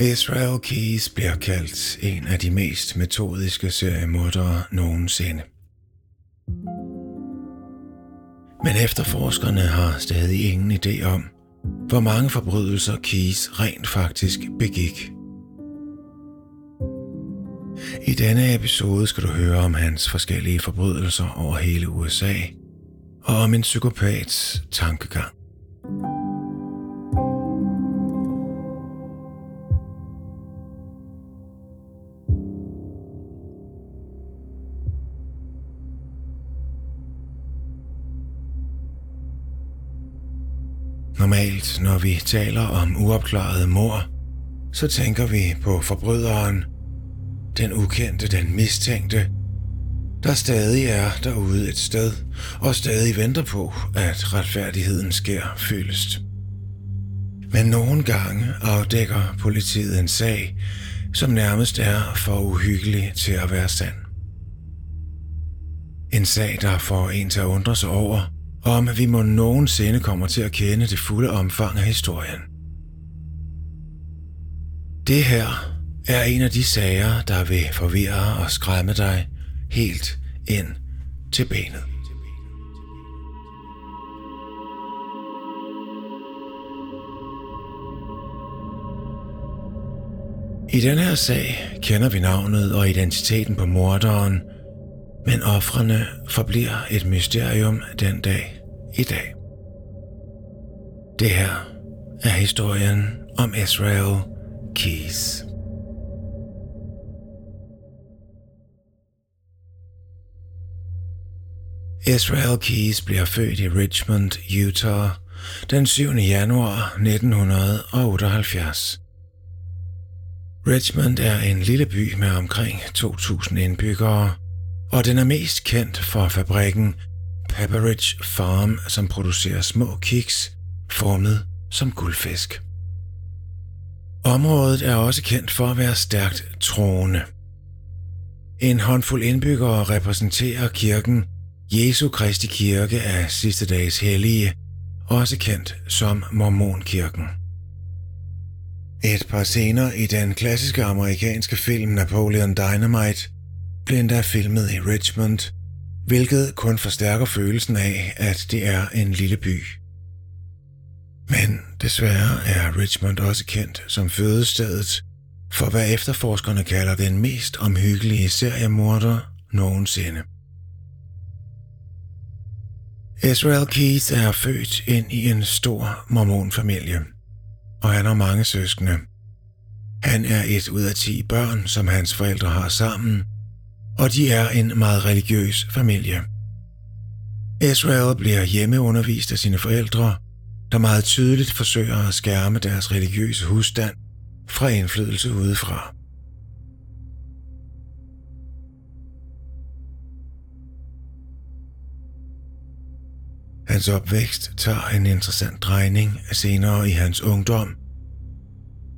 Israel Keys bliver kaldt en af de mest metodiske seriemordere nogensinde. Men efterforskerne har stadig ingen idé om, hvor mange forbrydelser Keys rent faktisk begik. I denne episode skal du høre om hans forskellige forbrydelser over hele USA, og om en psykopats tankegang. Normalt, når vi taler om uopklarede mor, så tænker vi på forbryderen, den ukendte, den mistænkte, der stadig er derude et sted og stadig venter på, at retfærdigheden sker fyldest. Men nogle gange afdækker politiet en sag, som nærmest er for uhyggelig til at være sand. En sag, der får en til at undre sig over, om vi må nogensinde kommer til at kende det fulde omfang af historien. Det her er en af de sager, der vil forvirre og skræmme dig helt ind til benet. I den her sag kender vi navnet og identiteten på morderen, men offrene forbliver et mysterium den dag i dag. Det her er historien om Israel Keys. Israel Keys bliver født i Richmond, Utah den 7. januar 1978. Richmond er en lille by med omkring 2.000 indbyggere, og den er mest kendt for fabrikken Pepperidge Farm, som producerer små kiks formet som guldfisk. Området er også kendt for at være stærkt troende. En håndfuld indbyggere repræsenterer kirken Jesu Kristi Kirke af sidste dages hellige, også kendt som Mormonkirken. Et par scener i den klassiske amerikanske film Napoleon Dynamite blev endda filmet i Richmond, hvilket kun forstærker følelsen af, at det er en lille by. Men desværre er Richmond også kendt som fødestedet for hvad efterforskerne kalder den mest omhyggelige seriemorder nogensinde. Israel Keith er født ind i en stor mormonfamilie, og han har mange søskende. Han er et ud af ti børn, som hans forældre har sammen, og de er en meget religiøs familie. Israel bliver hjemmeundervist af sine forældre, der meget tydeligt forsøger at skærme deres religiøse husstand fra indflydelse udefra. Hans opvækst tager en interessant drejning senere i hans ungdom.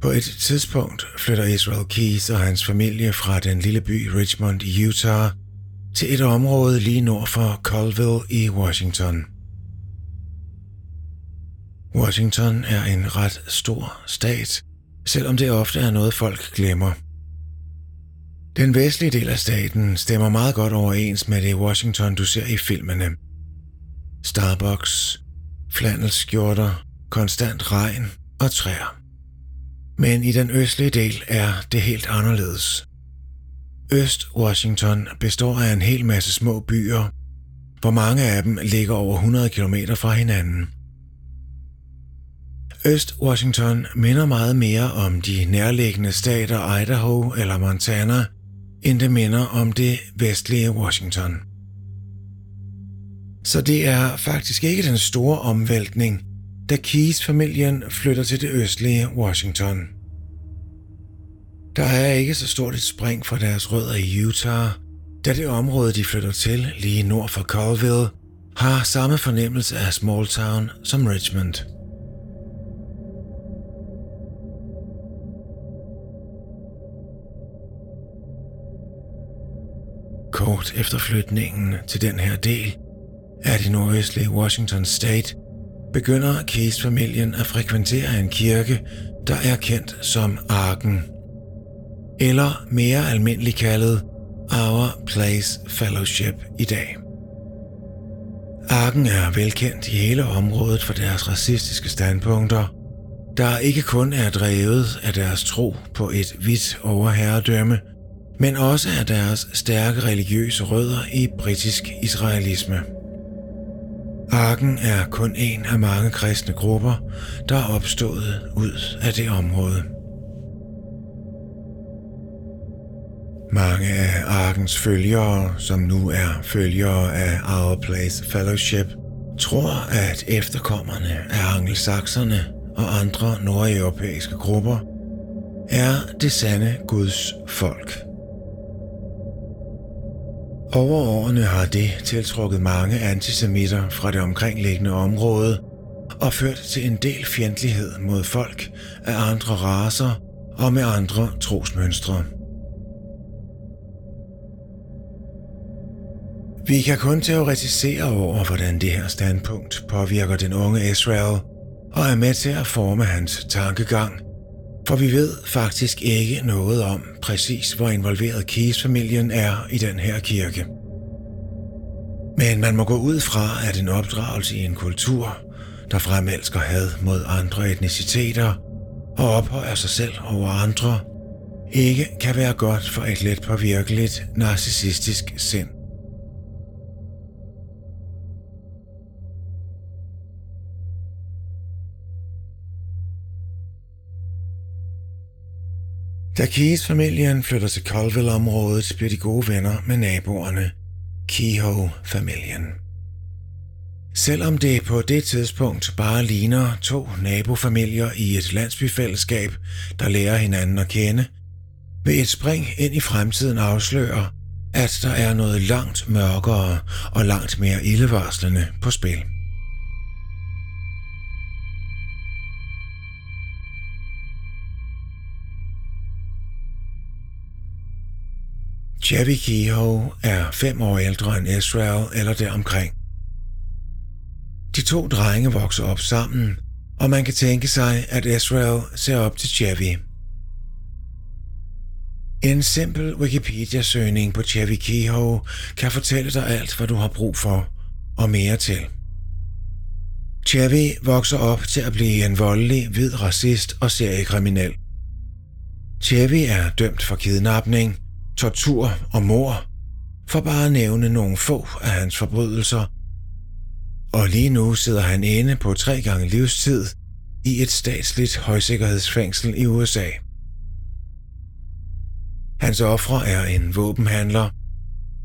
På et tidspunkt flytter Israel Keys og hans familie fra den lille by Richmond i Utah til et område lige nord for Colville i Washington. Washington er en ret stor stat, selvom det ofte er noget folk glemmer. Den vestlige del af staten stemmer meget godt overens med det Washington, du ser i filmene – Starbucks, flanelskjorter, konstant regn og træer. Men i den østlige del er det helt anderledes. Øst-Washington består af en hel masse små byer, hvor mange af dem ligger over 100 km fra hinanden. Øst-Washington minder meget mere om de nærliggende stater Idaho eller Montana, end det minder om det vestlige Washington. Så det er faktisk ikke den store omvæltning, da Keys-familien flytter til det østlige Washington. Der er ikke så stort et spring fra deres rødder i Utah, da det område, de flytter til lige nord for Colville, har samme fornemmelse af small town som Richmond. Kort efter flytningen til den her del af det nordøstlige Washington State, begynder Case-familien at frekventere en kirke, der er kendt som Arken, eller mere almindeligt kaldet Our Place Fellowship i dag. Arken er velkendt i hele området for deres racistiske standpunkter, der ikke kun er drevet af deres tro på et hvidt overherredømme, men også af deres stærke religiøse rødder i britisk israelisme. Arken er kun en af mange kristne grupper, der er opstået ud af det område. Mange af Arkens følgere, som nu er følgere af Our Place Fellowship, tror, at efterkommerne af angelsakserne og andre nordeuropæiske grupper er det sande Guds folk. Over årene har det tiltrukket mange antisemitter fra det omkringliggende område og ført til en del fjendtlighed mod folk af andre raser og med andre trosmønstre. Vi kan kun teoretisere over, hvordan det her standpunkt påvirker den unge Israel og er med til at forme hans tankegang, for vi ved faktisk ikke noget om præcis, hvor involveret Keyes-familien er i den her kirke. Men man må gå ud fra, at en opdragelse i en kultur, der fremelsker had mod andre etniciteter og ophøjer sig selv over andre, ikke kan være godt for et let påvirkeligt narcissistisk sind. Da Keys-familien flytter til Colville-området, bliver de gode venner med naboerne, Kehoe-familien. Selvom det på det tidspunkt bare ligner to nabofamilier i et landsbyfællesskab, der lærer hinanden at kende, vil et spring ind i fremtiden afsløre, at der er noget langt mørkere og langt mere ildevarslende på spil. Chevy Kehoe er fem år ældre end Israel eller deromkring. De to drenge vokser op sammen, og man kan tænke sig, at Israel ser op til Chevy. En simpel Wikipedia-søgning på Chevy Kehoe kan fortælle dig alt, hvad du har brug for, og mere til. Chevy vokser op til at blive en voldelig, hvid racist og seriekriminel. Chevy er dømt for kidnapning, tortur og mor, for bare at nævne nogle få af hans forbrydelser. Og lige nu sidder han inde på tre gange livstid i et statsligt højsikkerhedsfængsel i USA. Hans ofre er en våbenhandler,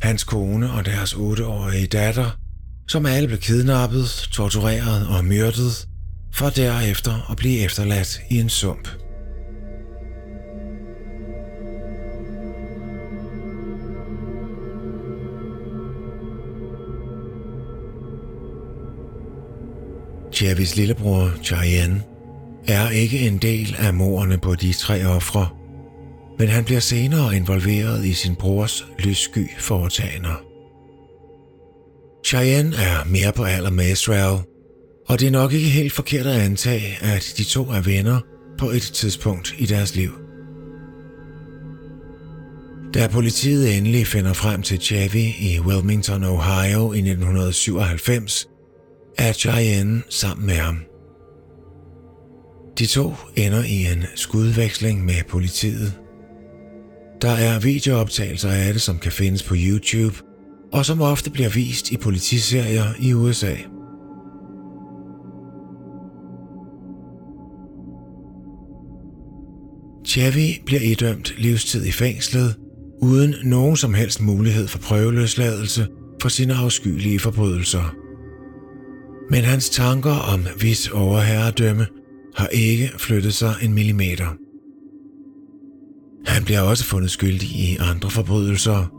hans kone og deres otteårige datter, som alle blev kidnappet, tortureret og myrdet, for derefter at blive efterladt i en sump. Chavis lillebror Cheyenne er ikke en del af morerne på de tre ofre, men han bliver senere involveret i sin brors lyssky foretagender. Cheyenne er mere på alder med Israel, og det er nok ikke helt forkert at antage, at de to er venner på et tidspunkt i deres liv. Da politiet endelig finder frem til Chavi i Wilmington, Ohio i 1997, er Cheyenne sammen med ham. De to ender i en skudveksling med politiet. Der er videooptagelser af det, som kan findes på YouTube, og som ofte bliver vist i politiserier i USA. Chevy bliver idømt livstid i fængslet, uden nogen som helst mulighed for prøveløsladelse for sine afskyelige forbrydelser. Men hans tanker om vis overherredømme har ikke flyttet sig en millimeter. Han bliver også fundet skyldig i andre forbrydelser.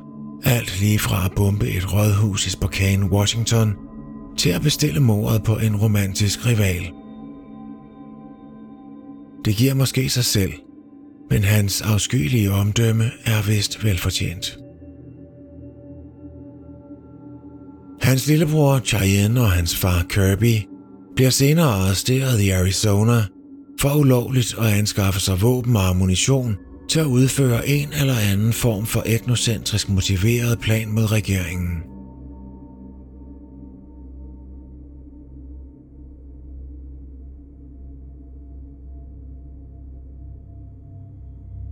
Alt lige fra at bombe et rådhus i Spokane, Washington, til at bestille mordet på en romantisk rival. Det giver måske sig selv, men hans afskyelige omdømme er vist velfortjent. Hans lillebror Cheyenne og hans far Kirby bliver senere arresteret i Arizona, for ulovligt at anskaffe sig våben og ammunition til at udføre en eller anden form for etnocentrisk motiveret plan mod regeringen.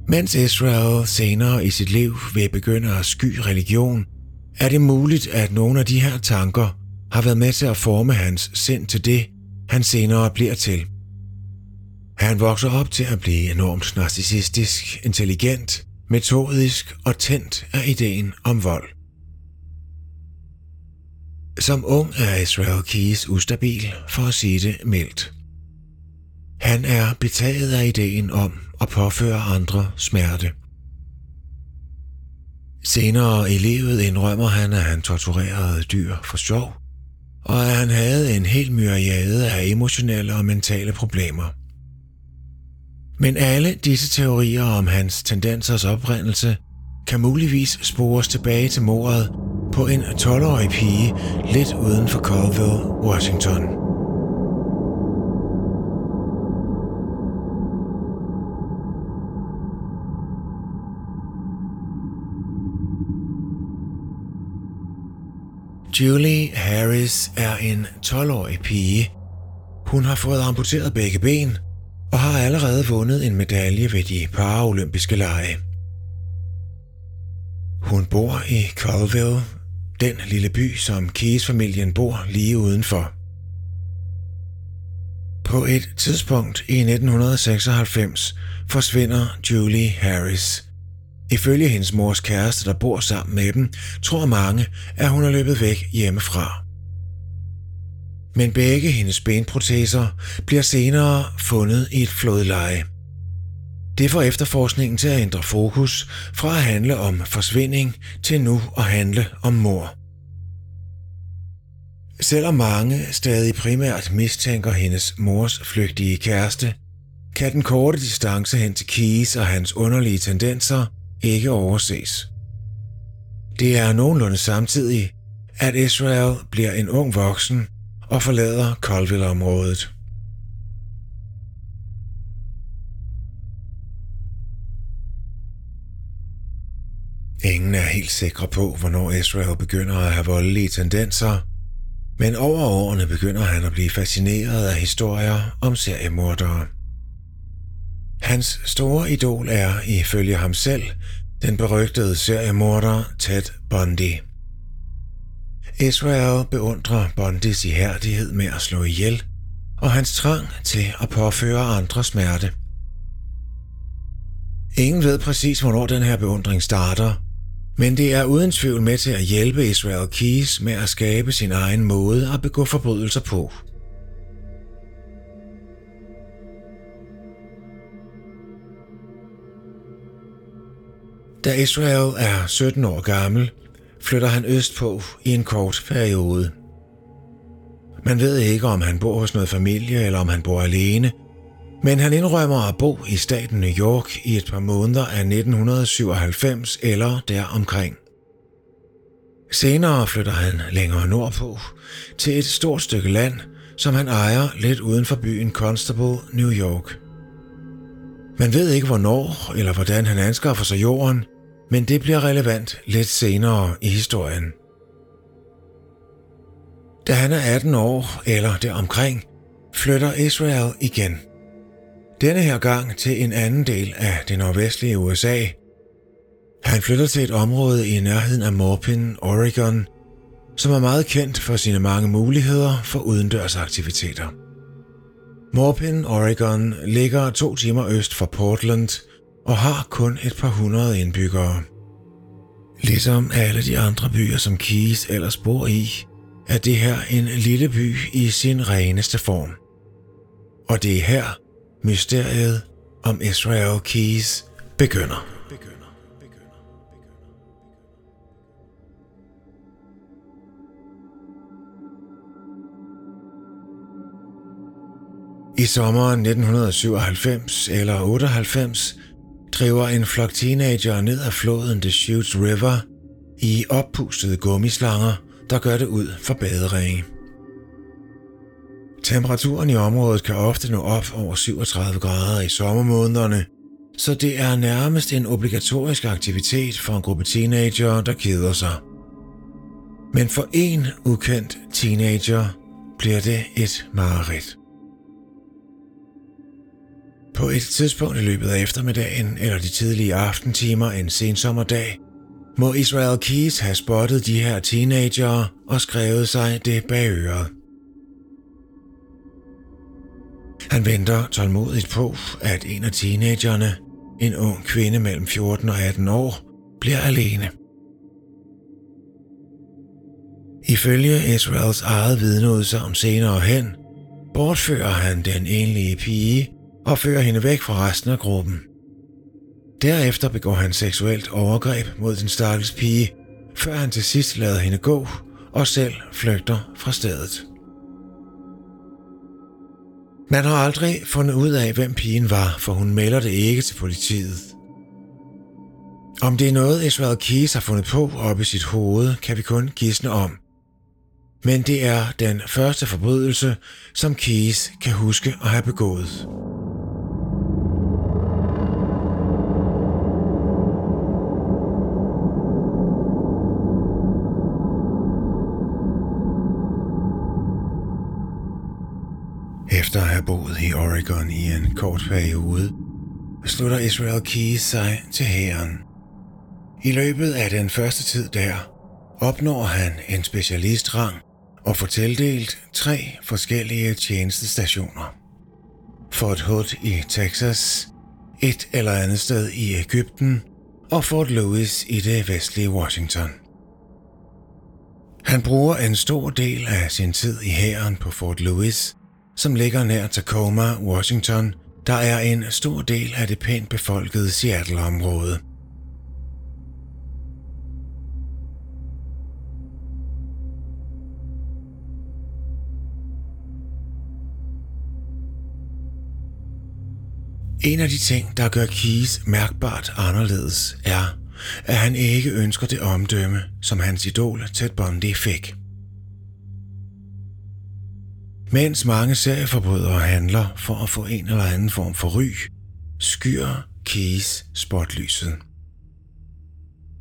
Mens Israel senere i sit liv vil begynde at sky religion, er det muligt, at nogle af de her tanker har været med til at forme hans sind til det, han senere bliver til. Han vokser op til at blive enormt narcissistisk, intelligent, metodisk og tændt af ideen om vold. Som ung er Israel Keys ustabil, for at sige det mildt. Han er betaget af ideen om at påføre andre smerte. Senere i livet indrømmer han, at han torturerede dyr for sjov, og at han havde en hel myriade af emotionelle og mentale problemer. Men alle disse teorier om hans tendensers oprindelse kan muligvis spores tilbage til mordet på en 12-årig pige lidt uden for Colville, Washington. Julie Harris er en 12-årig pige. Hun har fået amputeret begge ben og har allerede vundet en medalje ved de paraolympiske lege. Hun bor i Colville, den lille by, som Keys-familien bor lige udenfor. På et tidspunkt i 1996 forsvinder Julie Harris. Ifølge hendes mors kæreste, der bor sammen med dem, tror mange, at hun er løbet væk hjemmefra. Men begge hendes benproteser bliver senere fundet i et flodleje. Det får efterforskningen til at ændre fokus fra at handle om forsvinding til nu at handle om mor. Selvom mange stadig primært mistænker hendes mors flygtige kæreste, kan den korte distance hen til Keys og hans underlige tendenser ikke overses. Det er nogenlunde samtidig, at Israel bliver en ung voksen og forlader Colville-området. Ingen er helt sikre på, hvornår Israel begynder at have voldelige tendenser, men over årene begynder han at blive fascineret af historier om seriemordere. Hans store idol er, ifølge ham selv, den berygtede seriemorder Ted Bundy. Israel beundrer Bundys ihærdighed med at slå ihjel, og hans trang til at påføre andre smerte. Ingen ved præcis, hvornår den her beundring starter, men det er uden tvivl med til at hjælpe Israel Keys med at skabe sin egen måde at begå forbrydelser på. Da Israel er 17 år gammel, flytter han østpå i en kort periode. Man ved ikke, om han bor hos noget familie eller om han bor alene, men han indrømmer at bo i staten New York i et par måneder af 1997 eller deromkring. Senere flytter han længere nordpå til et stort stykke land, som han ejer lidt uden for byen Constable, New York. Man ved ikke hvornår eller hvordan han anskaffer sig jorden, men det bliver relevant lidt senere i historien. Da han er 18 år eller deromkring, flytter Israel igen. Denne her gang til en anden del af det nordvestlige USA. Han flytter til et område i nærheden af Morpin, Oregon, som er meget kendt for sine mange muligheder for udendørsaktiviteter. Morpin, Oregon ligger to timer øst for Portland – og har kun et par hundrede indbyggere. Ligesom alle de andre byer, som Kies ellers bor i, er det her en lille by i sin reneste form. Og det er her, mysteriet om Israel Keys begynder. I sommeren 1997 eller 98 driver en flok teenager ned ad floden Deschutes River i oppustede gummislanger, der gør det ud for baderinge. Temperaturen i området kan ofte nå op over 37 grader i sommermånederne, så det er nærmest en obligatorisk aktivitet for en gruppe teenager, der keder sig. Men for en ukendt teenager bliver det et mareridt. På et tidspunkt i løbet af eftermiddagen eller de tidlige aftentimer en sensommerdag, må Israel Keys have spottet de her teenager og skrevet sig det bag øret. Han venter tålmodigt på, at en af teenagerne, en ung kvinde mellem 14 og 18 år, bliver alene. Ifølge Israels eget vidneudsagn senere hen, bortfører han den enlige pige og fører hende væk fra resten af gruppen. Derefter begår han seksuelt overgreb mod den stakkels pige, før han til sidst lader hende gå og selv flygter fra stedet. Man har aldrig fundet ud af, hvem pigen var, for hun melder det ikke til politiet. Om det er noget, Israel Keys har fundet på op i sit hoved, kan vi kun gisne om. Men det er den første forbrydelse, som Keys kan huske at have begået. Efter at have boet i Oregon i en kort periode, beslutter Israel Keys sig til hæren. I løbet af den første tid der, opnår han en specialistrang og får tildelt tre forskellige tjenestestationer. Fort Hood i Texas, et eller andet sted i Ægypten og Fort Lewis i det vestlige Washington. Han bruger en stor del af sin tid i hæren på Fort Lewis som ligger nær Tacoma, Washington, der er en stor del af det pænt befolkede Seattle-område. En af de ting, der gør Keys mærkbart anderledes, er, at han ikke ønsker det omdømme, som hans idol Ted Bundy fik. Mens mange serieforbrydere handler for at få en eller anden form for ry, skyr Keys spotlyset.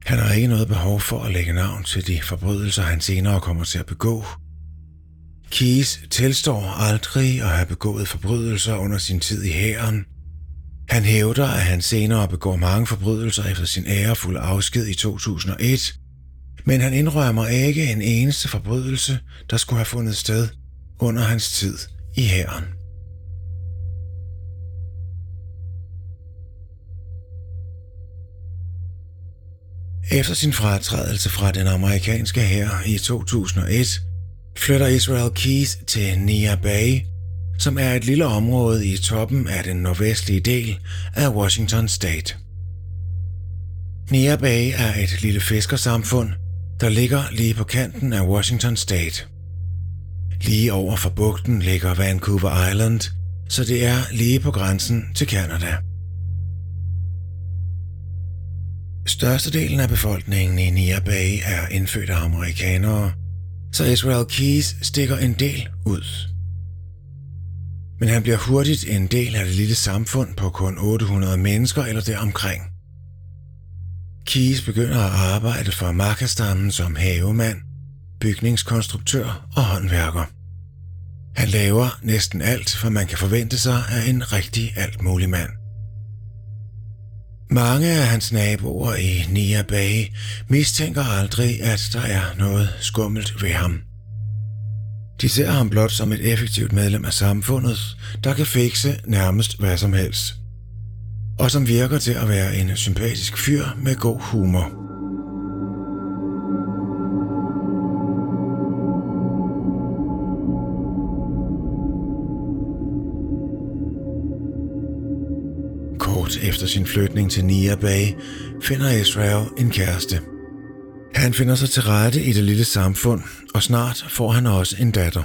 Han har ikke noget behov for at lægge navn til de forbrydelser, han senere kommer til at begå. Keys tilstår aldrig at have begået forbrydelser under sin tid i hæren. Han hævder, at han senere begår mange forbrydelser efter sin ærefulde afsked i 2001, men han indrømmer ikke en eneste forbrydelse, der skulle have fundet sted – under hans tid i hæren. Efter sin fratrædelse fra den amerikanske hær i 2001, flytter Israel Keys til Nia Bay, som er et lille område i toppen af den nordvestlige del af Washington State. Nia Bay er et lille fiskersamfund, der ligger lige på kanten af Washington State. Lige over for bugten ligger Vancouver Island, så det er lige på grænsen til Canada. Størstedelen af befolkningen i Nia Bay er indfødte amerikanere, så Israel Keys stikker en del ud. Men han bliver hurtigt en del af det lille samfund på kun 800 mennesker eller deromkring. Keys begynder at arbejde for Markastammen som havemand – bygningskonstruktør og håndværker. Han laver næsten alt, hvad man kan forvente sig af en rigtig alt mulig mand. Mange af hans naboer i Nia Bay mistænker aldrig, at der er noget skummelt ved ham. De ser ham blot som et effektivt medlem af samfundet, der kan fikse nærmest hvad som helst. Og som virker til at være en sympatisk fyr med god humor. Efter sin flytning til Nia Bay finder Israel en kæreste. Han finder sig til rette i det lille samfund, og snart får han også en datter.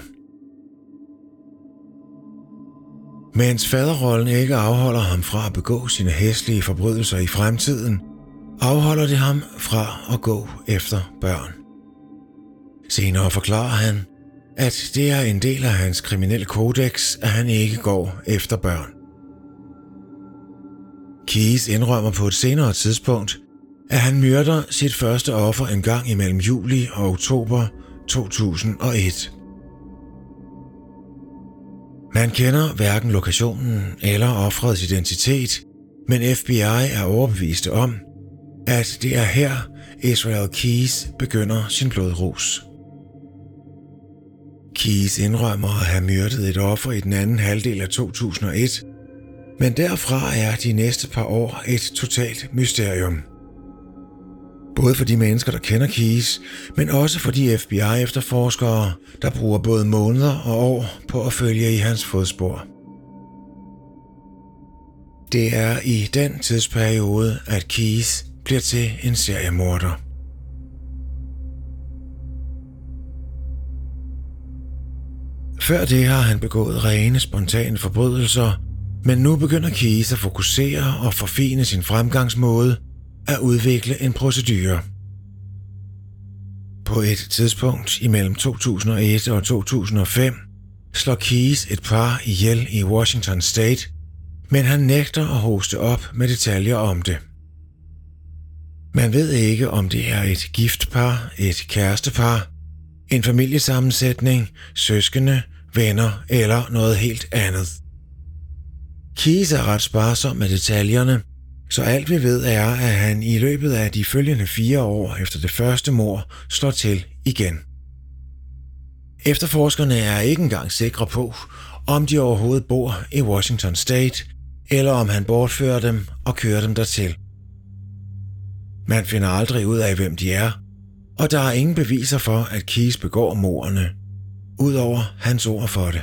Mens faderrollen ikke afholder ham fra at begå sine hæslige forbrydelser i fremtiden, afholder det ham fra at gå efter børn. Senere forklarer han, at det er en del af hans kriminelle kodex, at han ikke går efter børn. Keyes indrømmer på et senere tidspunkt, at han myrder sit første offer en gang imellem juli og oktober 2001. Man kender hverken lokationen eller offrets identitet, men FBI er overbevist om, at det er her, Israel Keys begynder sin blodrus. Keys indrømmer at have myrdet et offer i den anden halvdel af 2001, men derfra er de næste par år et totalt mysterium. Både for de mennesker, der kender Keys, men også for de FBI-efterforskere, der bruger både måneder og år på at følge i hans fodspor. Det er i den tidsperiode, at Keys bliver til en seriemorder. Før det har han begået rene, spontane forbrydelser, men nu begynder Keyes at fokusere og forfine sin fremgangsmåde at udvikle en procedure. På et tidspunkt imellem 2001 og 2005 slår Keyes et par ihjel i Washington State, men han nægter at hoste op med detaljer om det. Man ved ikke, om det er et giftpar, et kærestepar, en familiesammensætning, søskende, venner eller noget helt andet. Keys er ret sparsom med detaljerne, så alt vi ved er, at han i løbet af de følgende fire år efter det første mor slår til igen. Efterforskerne er ikke engang sikre på, om de overhovedet bor i Washington State, eller om han bortfører dem og kører dem dertil. Man finder aldrig ud af, hvem de er, og der er ingen beviser for, at Keys begår morerne, udover hans ord for det.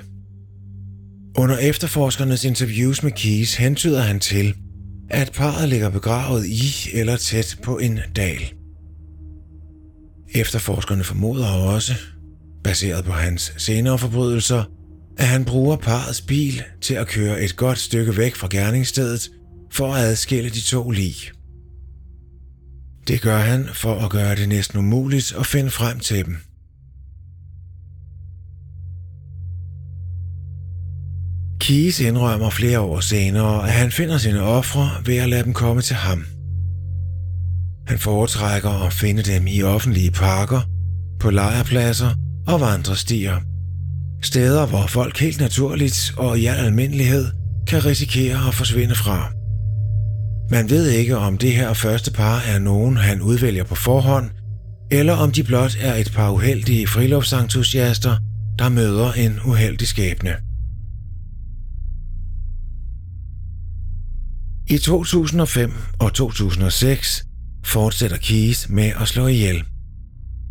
Under efterforskernes interviews med Keys hentyder han til, at parret ligger begravet i eller tæt på en dal. Efterforskerne formoder også, baseret på hans senere forbrydelser, at han bruger parrets bil til at køre et godt stykke væk fra gerningsstedet for at adskille de to lig. Det gør han for at gøre det næsten umuligt at finde frem til dem. Keyes indrømmer flere år senere, at han finder sine ofre ved at lade dem komme til ham. Han foretrækker at finde dem i offentlige parker, på lejrpladser og vandrestier. Steder, hvor folk helt naturligt og i al almindelighed kan risikere at forsvinde fra. Man ved ikke, om det her første par er nogen, han udvælger på forhånd, eller om de blot er et par uheldige friluftsentusiaster, der møder en uheldig skæbne. I 2005 og 2006 fortsætter Keys med at slå ihjel.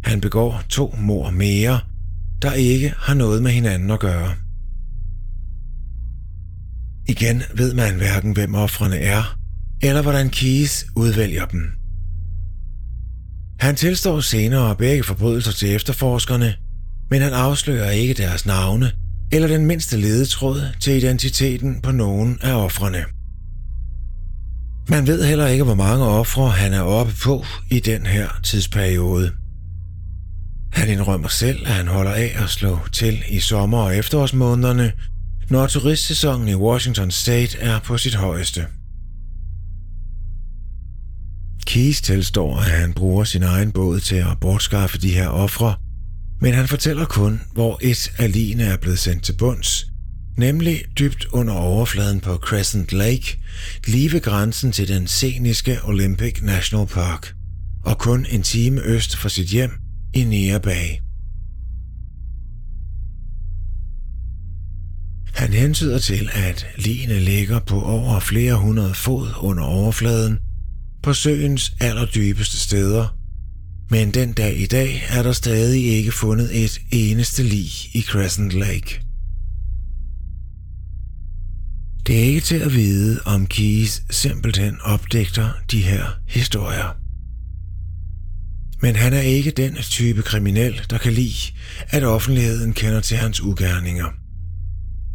Han begår to mor mere, der ikke har noget med hinanden at gøre. Igen ved man hverken, hvem offrene er, eller hvordan Keys udvælger dem. Han tilstår senere begge forbrydelser til efterforskerne, men han afslører ikke deres navne eller den mindste ledetråd til identiteten på nogen af offrene. Man ved heller ikke, hvor mange ofre han er oppe på i den her tidsperiode. Han indrømmer selv, at han holder af at slå til i sommer- og efterårsmånederne, når turistsæsonen i Washington State er på sit højeste. Keys tilstår, at han bruger sin egen båd til at bortskaffe de her ofre, men han fortæller kun, hvor et af ligene er blevet sendt til bunds, nemlig dybt under overfladen på Crescent Lake, lige ved grænsen til den sceniske Olympic National Park, og kun en time øst for sit hjem i Nia Bay. Han hentyder til, at ligene ligger på over flere hundrede fod under overfladen på søens allerdybeste steder, men den dag i dag er der stadig ikke fundet et eneste lig i Crescent Lake. Det er ikke til at vide, om Keys simpelthen opdægter de her historier. Men han er ikke den type kriminel, der kan lide, at offentligheden kender til hans ugerninger.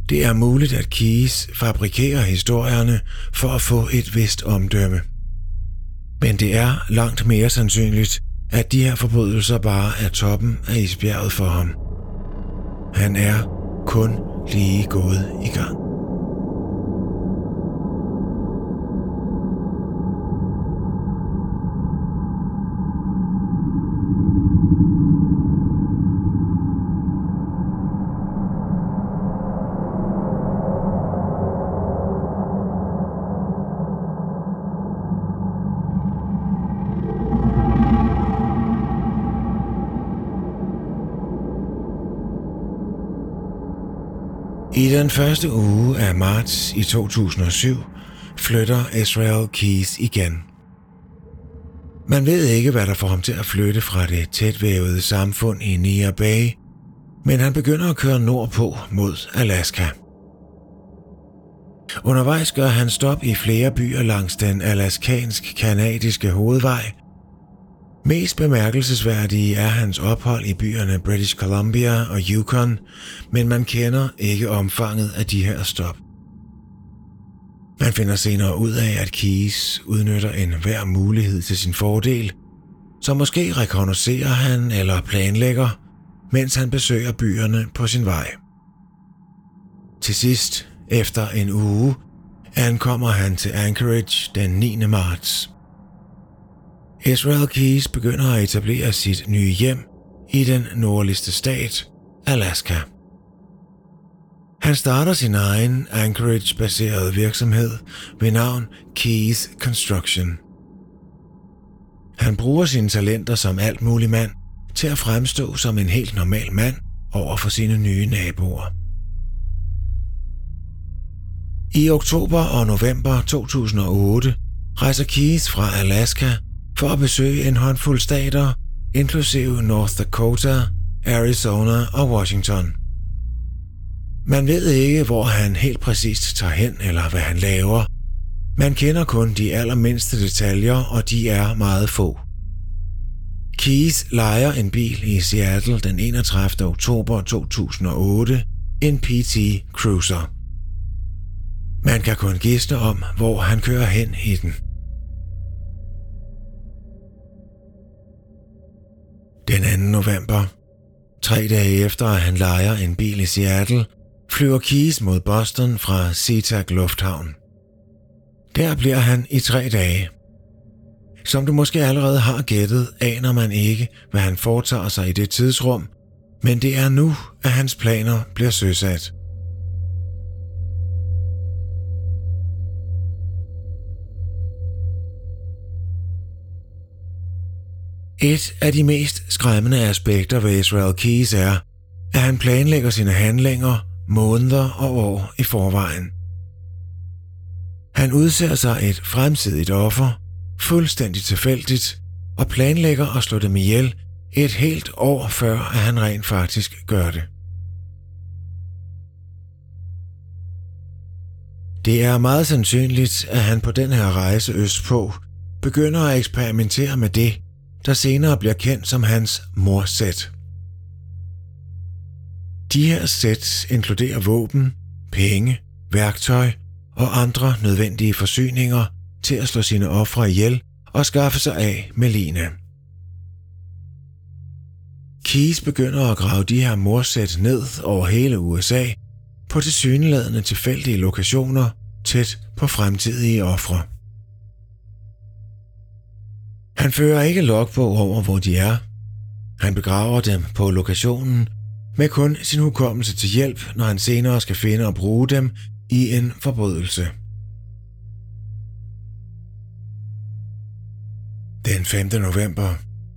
Det er muligt, at Keys fabrikerer historierne for at få et vist omdømme. Men det er langt mere sandsynligt, at de her forbrydelser bare er toppen af isbjerget for ham. Han er kun lige gået i gang. I den første uge af marts i 2007 flytter Israel Keys igen. Man ved ikke, hvad der får ham til at flytte fra det tætvævede samfund i Nia Bay, men han begynder at køre nordpå mod Alaska. Undervejs gør han stop i flere byer langs den alaskansk-kanadiske hovedvej, Mest bemærkelsesværdige er hans ophold i byerne British Columbia og Yukon, men man kender ikke omfanget af de her stop. Man finder senere ud af, at Keys udnytter en hver mulighed til sin fordel, så måske rekognoserer han eller planlægger, mens han besøger byerne på sin vej. Til sidst, efter en uge, ankommer han til Anchorage den 9. marts. Israel Keys begynder at etablere sit nye hjem i den nordligste stat, Alaska. Han starter sin egen Anchorage-baserede virksomhed ved navn Keys Construction. Han bruger sine talenter som alt mulig mand til at fremstå som en helt normal mand over for sine nye naboer. I oktober og november 2008 rejser Keys fra Alaska for at besøge en håndfuld stater, inklusive North Dakota, Arizona og Washington. Man ved ikke, hvor han helt præcist tager hen eller hvad han laver. Man kender kun de allermindste detaljer, og de er meget få. Keys lejer en bil i Seattle den 31. oktober 2008, en PT Cruiser. Man kan kun gæste om, hvor han kører hen i den. Den 2. november, tre dage efter at han lejer en bil i Seattle, flyver Keys mod Boston fra SeaTac Lufthavn. Der bliver han i tre dage. Som du måske allerede har gættet, aner man ikke, hvad han foretager sig i det tidsrum, men det er nu, at hans planer bliver søsat. Et af de mest skræmmende aspekter ved Israel Keys er, at han planlægger sine handlinger måneder og år i forvejen. Han udser sig et fremtidigt offer, fuldstændig tilfældigt, og planlægger at slå dem ihjel et helt år før, at han rent faktisk gør det. Det er meget sandsynligt, at han på den her rejse østpå begynder at eksperimentere med det, der senere bliver kendt som hans morsæt. De her sæt inkluderer våben, penge, værktøj og andre nødvendige forsyninger til at slå sine ofre ihjel og skaffe sig af med line. Keys begynder at grave de her morsæt ned over hele USA på tilsyneladende tilfældige lokationer tæt på fremtidige ofre. Han fører ikke logbog over, hvor de er. Han begraver dem på lokationen med kun sin hukommelse til hjælp, når han senere skal finde og bruge dem i en forbrydelse. Den 5. november,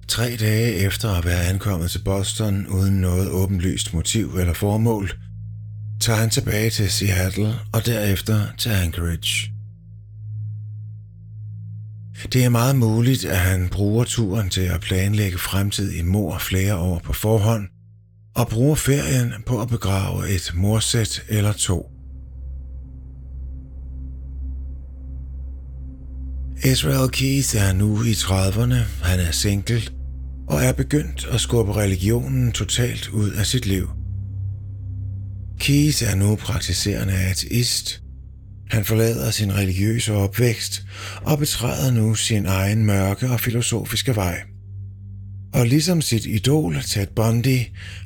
tre dage efter at være ankommet til Boston uden noget åbenlyst motiv eller formål, tager han tilbage til Seattle og derefter til Anchorage. Det er meget muligt, at han bruger turen til at planlægge fremtidig mor flere år på forhånd, og bruger ferien på at begrave et morsæt eller to. Israel Keith er nu i 30'erne, han er single, og er begyndt at skubbe religionen totalt ud af sit liv. Keith er nu praktiserende ateist, han forlader sin religiøse opvækst og betræder nu sin egen mørke og filosofiske vej. Og ligesom sit idol Ted Bundy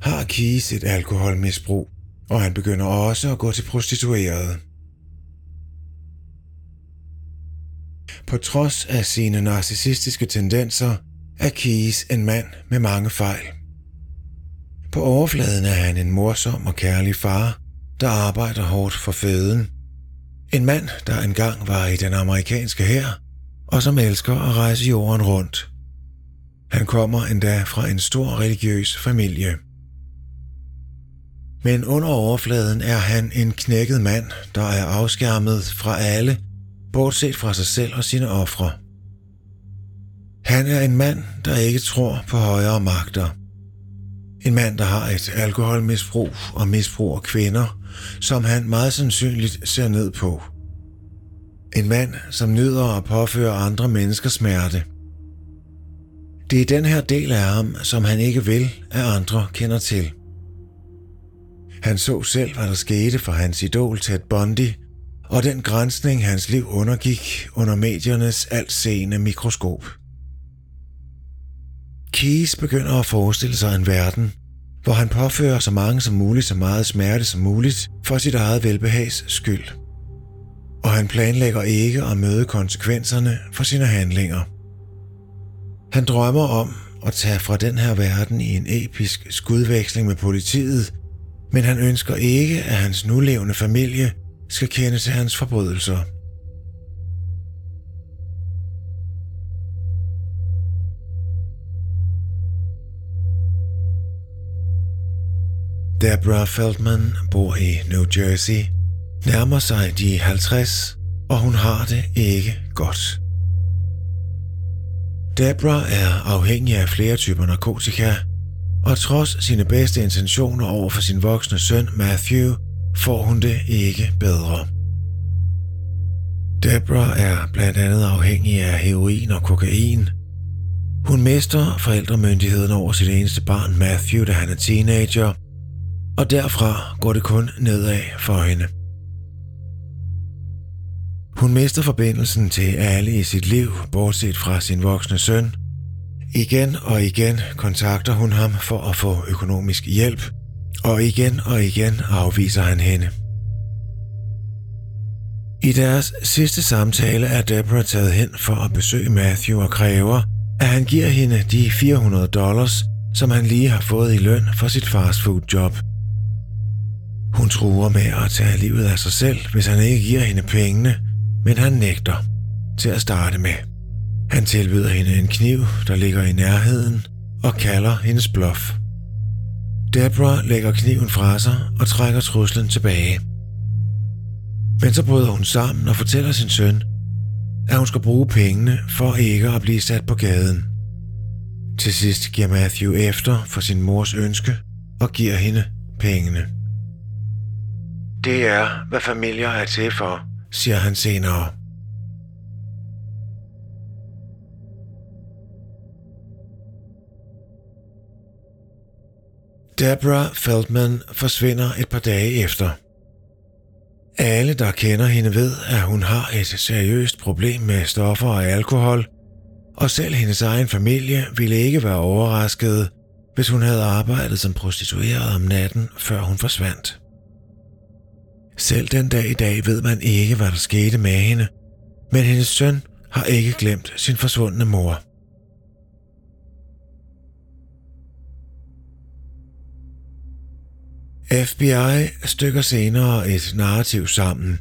har Keys et alkoholmisbrug, og han begynder også at gå til prostituerede. På trods af sine narcissistiske tendenser er Keys en mand med mange fejl. På overfladen er han en morsom og kærlig far, der arbejder hårdt for føden. En mand, der engang var i den amerikanske hær, og som elsker at rejse jorden rundt. Han kommer endda fra en stor religiøs familie. Men under overfladen er han en knækket mand, der er afskærmet fra alle, bortset fra sig selv og sine ofre. Han er en mand, der ikke tror på højere magter. En mand, der har et alkoholmisbrug og misbrug af kvinder, som han meget sandsynligt ser ned på. En mand, som nyder at påføre andre mennesker smerte. Det er den her del af ham, som han ikke vil, at andre kender til. Han så selv, hvad der skete for hans idol Ted Bundy, og den grænsning hans liv undergik under mediernes altseende mikroskop. Keyes begynder at forestille sig en verden, hvor han påfører så mange som muligt så meget smerte som muligt for sit eget velbehags skyld. Og han planlægger ikke at møde konsekvenserne for sine handlinger. Han drømmer om at tage fra den her verden i en episk skudveksling med politiet, men han ønsker ikke, at hans nulevende familie skal kende til hans forbrydelser. Deborah Feldman bor i New Jersey, nærmer sig de 50, og hun har det ikke godt. Deborah er afhængig af flere typer narkotika, og trods sine bedste intentioner over for sin voksne søn Matthew, får hun det ikke bedre. Deborah er blandt andet afhængig af heroin og kokain. Hun mister forældremyndigheden over sit eneste barn Matthew, da han er teenager, og derfra går det kun nedad for hende. Hun mister forbindelsen til alle i sit liv, bortset fra sin voksne søn. Igen og igen kontakter hun ham for at få økonomisk hjælp, og igen og igen afviser han hende. I deres sidste samtale er Deborah taget hen for at besøge Matthew og kræver, at han giver hende de 400 dollars, som han lige har fået i løn for sit fastfood-job. Hun truer med at tage livet af sig selv, hvis han ikke giver hende pengene, men han nægter til at starte med. Han tilbyder hende en kniv, der ligger i nærheden, og kalder hendes bluff. Deborah lægger kniven fra sig og trækker truslen tilbage. Men så bryder hun sammen og fortæller sin søn, at hun skal bruge pengene for ikke at blive sat på gaden. Til sidst giver Matthew efter for sin mors ønske og giver hende pengene. Det er, hvad familier er til for, siger han senere. Deborah Feldman forsvinder et par dage efter. Alle, der kender hende, ved, at hun har et seriøst problem med stoffer og alkohol, og selv hendes egen familie ville ikke være overrasket, hvis hun havde arbejdet som prostitueret om natten, før hun forsvandt. Selv den dag i dag ved man ikke, hvad der skete med hende, men hendes søn har ikke glemt sin forsvundne mor. FBI stykker senere et narrativ sammen,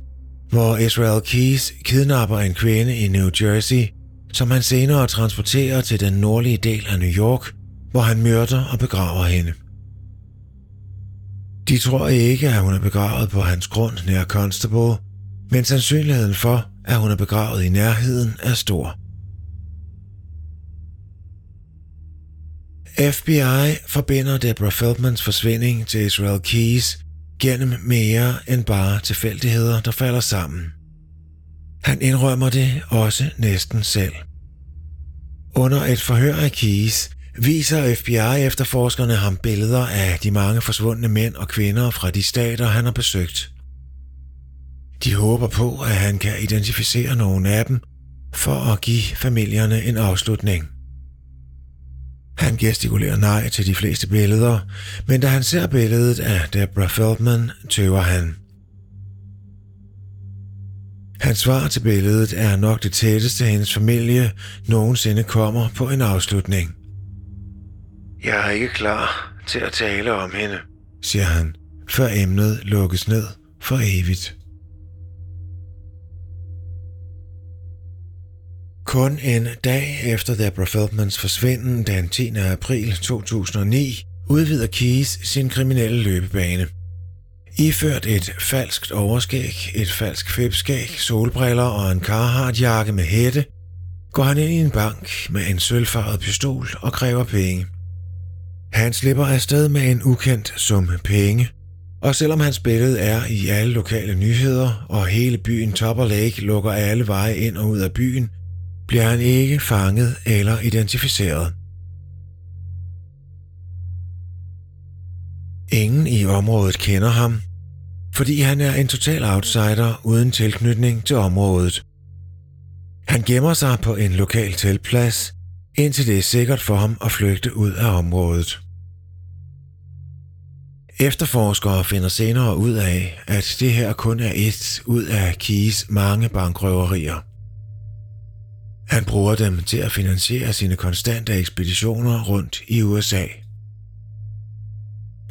hvor Israel Keys kidnapper en kvinde i New Jersey, som han senere transporterer til den nordlige del af New York, hvor han myrder og begraver hende. De tror ikke, at hun er begravet på hans grund nær Constable, men sandsynligheden for, at hun er begravet i nærheden, er stor. FBI forbinder Deborah Feldmans forsvinding til Israel Keys gennem mere end bare tilfældigheder, der falder sammen. Han indrømmer det også næsten selv. Under et forhør af Keys viser FBI efterforskerne ham billeder af de mange forsvundne mænd og kvinder fra de stater, han har besøgt. De håber på, at han kan identificere nogle af dem for at give familierne en afslutning. Han gestikulerer nej til de fleste billeder, men da han ser billedet af Deborah Feldman, tøver han. Hans svar til billedet er nok det tætteste hendes familie nogensinde kommer på en afslutning. Jeg er ikke klar til at tale om hende, siger han, før emnet lukkes ned for evigt. Kun en dag efter Deborah Feldmans forsvinden den 10. april 2009 udvider Keys sin kriminelle løbebane. Iført et falskt overskæg, et falsk fipskæg, solbriller og en Carhartt-jakke med hætte, går han ind i en bank med en sølvfarvet pistol og kræver penge. Han slipper afsted med en ukendt sum penge, og selvom hans billede er i alle lokale nyheder, og hele byen Topper Lake lukker alle veje ind og ud af byen, bliver han ikke fanget eller identificeret. Ingen i området kender ham, fordi han er en total outsider uden tilknytning til området. Han gemmer sig på en lokal teltplads, indtil det er sikkert for ham at flygte ud af området. Efterforskere finder senere ud af, at det her kun er et ud af Kies mange bankrøverier. Han bruger dem til at finansiere sine konstante ekspeditioner rundt i USA.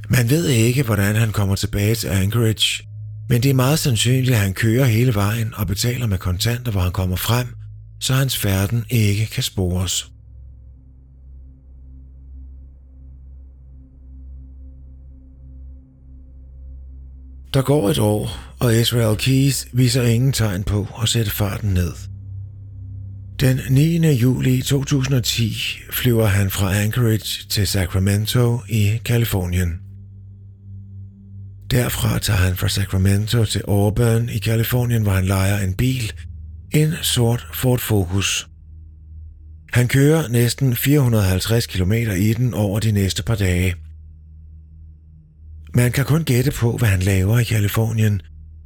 Man ved ikke, hvordan han kommer tilbage til Anchorage, men det er meget sandsynligt, at han kører hele vejen og betaler med kontanter, hvor han kommer frem, så hans færden ikke kan spores. Der går et år, og Israel Keys viser ingen tegn på at sætte farten ned. Den 9. juli 2010 flyver han fra Anchorage til Sacramento i Kalifornien. Derfra tager han fra Sacramento til Auburn i Kalifornien, hvor han leger en bil, en sort Ford Focus. Han kører næsten 450 km i den over de næste par dage. Man kan kun gætte på, hvad han laver i Kalifornien,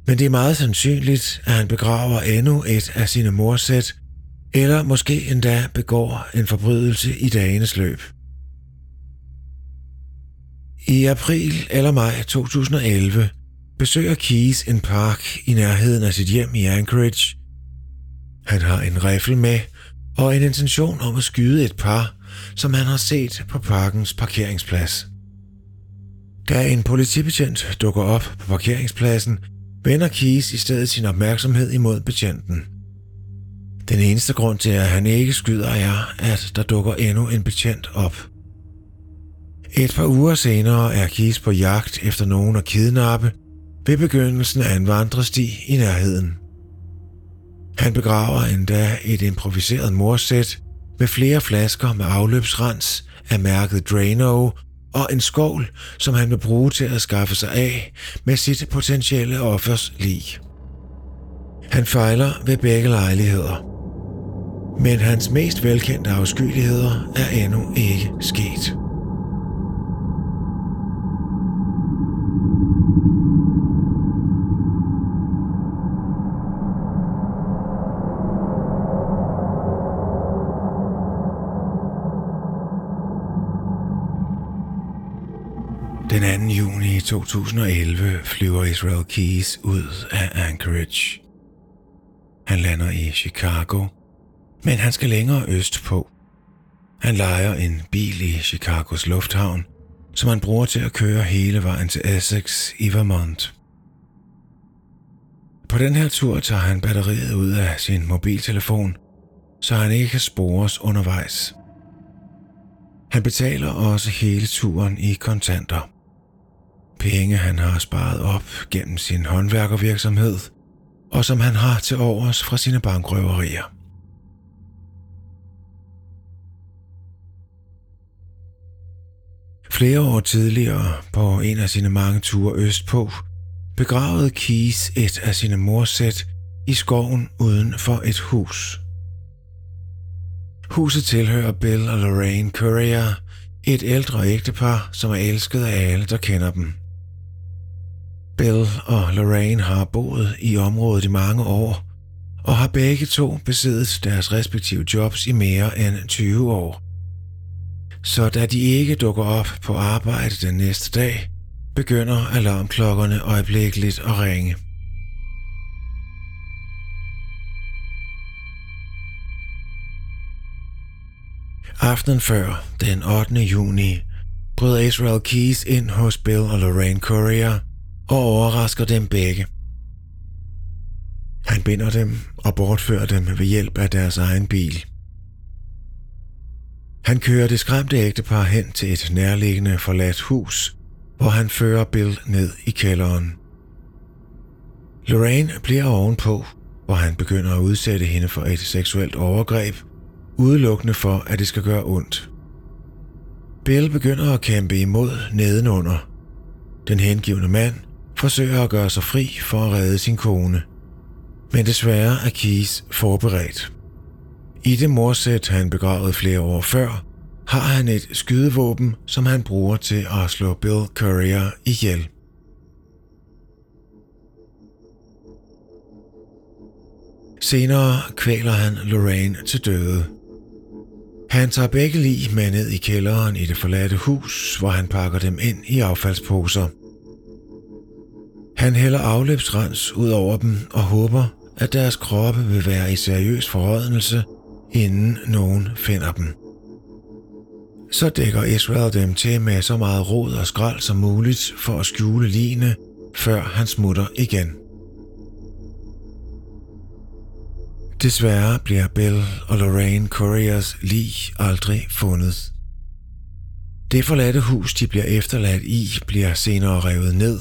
men det er meget sandsynligt, at han begraver endnu et af sine morsæt eller måske endda begår en forbrydelse i dagenes løb. I april eller maj 2011 besøger Keys en park i nærheden af sit hjem i Anchorage. Han har en riffel med og en intention om at skyde et par, som han har set på parkens parkeringsplads. Da en politibetjent dukker op på parkeringspladsen, vender Keys i stedet sin opmærksomhed imod betjenten – den eneste grund til, at han ikke skyder, er, at der dukker endnu en betjent op. Et par uger senere er Kis på jagt efter nogen at kidnappe ved begyndelsen af en vandresti i nærheden. Han begraver endda et improviseret morsæt med flere flasker med afløbsrens af mærket Drano og en skål, som han vil bruge til at skaffe sig af med sit potentielle offers lig. Han fejler ved begge lejligheder – men hans mest velkendte afskyeligheder er endnu ikke sket. Den 2. juni 2011 flyver Israel Keys ud af Anchorage. Han lander i Chicago men han skal længere øst på. Han lejer en bil i Chicagos lufthavn, som han bruger til at køre hele vejen til Essex i Vermont. På den her tur tager han batteriet ud af sin mobiltelefon, så han ikke kan spores undervejs. Han betaler også hele turen i kontanter. Penge han har sparet op gennem sin håndværkervirksomhed, og som han har til overs fra sine bankrøverier. Flere år tidligere, på en af sine mange ture østpå, begravede Keys et af sine morsæt i skoven uden for et hus. Huset tilhører Bill og Lorraine Courier, et ældre ægtepar, som er elsket af alle, der kender dem. Bill og Lorraine har boet i området i mange år, og har begge to besiddet deres respektive jobs i mere end 20 år. så da de ikke dukker op på arbejde den næste dag, begynder alarmklokkerne øjeblikkeligt at ringe. Aftenen før, den 8. juni, bryder Israel Keys ind hos Bill og Lorraine Courier og overrasker dem begge. Han binder dem og bortfører dem ved hjælp af deres egen bil. Han kører det skræmte ægtepar hen til et nærliggende forladt hus, hvor han fører Bill ned i kælderen. Lorraine bliver ovenpå, hvor han begynder at udsætte hende for et seksuelt overgreb, udelukkende for, at det skal gøre ondt. Bill begynder at kæmpe imod nedenunder. Den hengivende mand forsøger at gøre sig fri for at redde sin kone. Men desværre er Keys forberedt. I det morsæt, han begravede flere år før, har han et skydevåben, som han bruger til at slå Bill Courier ihjel. Senere kvæler han Lorraine til døde. Han tager begge lig med ned i kælderen i det forladte hus, hvor han pakker dem ind i affaldsposer. Han hælder afløbsrens ud over dem og håber, at deres kroppe vil være i seriøs forrådnelse, inden nogen finder dem. Så dækker Israel dem til med så meget rod og skrald som muligt for at skjule ligene, før han smutter igen. Desværre bliver Bill og Lorraine Couriers lig aldrig fundet. Det forladte hus, de bliver efterladt i, bliver senere revet ned.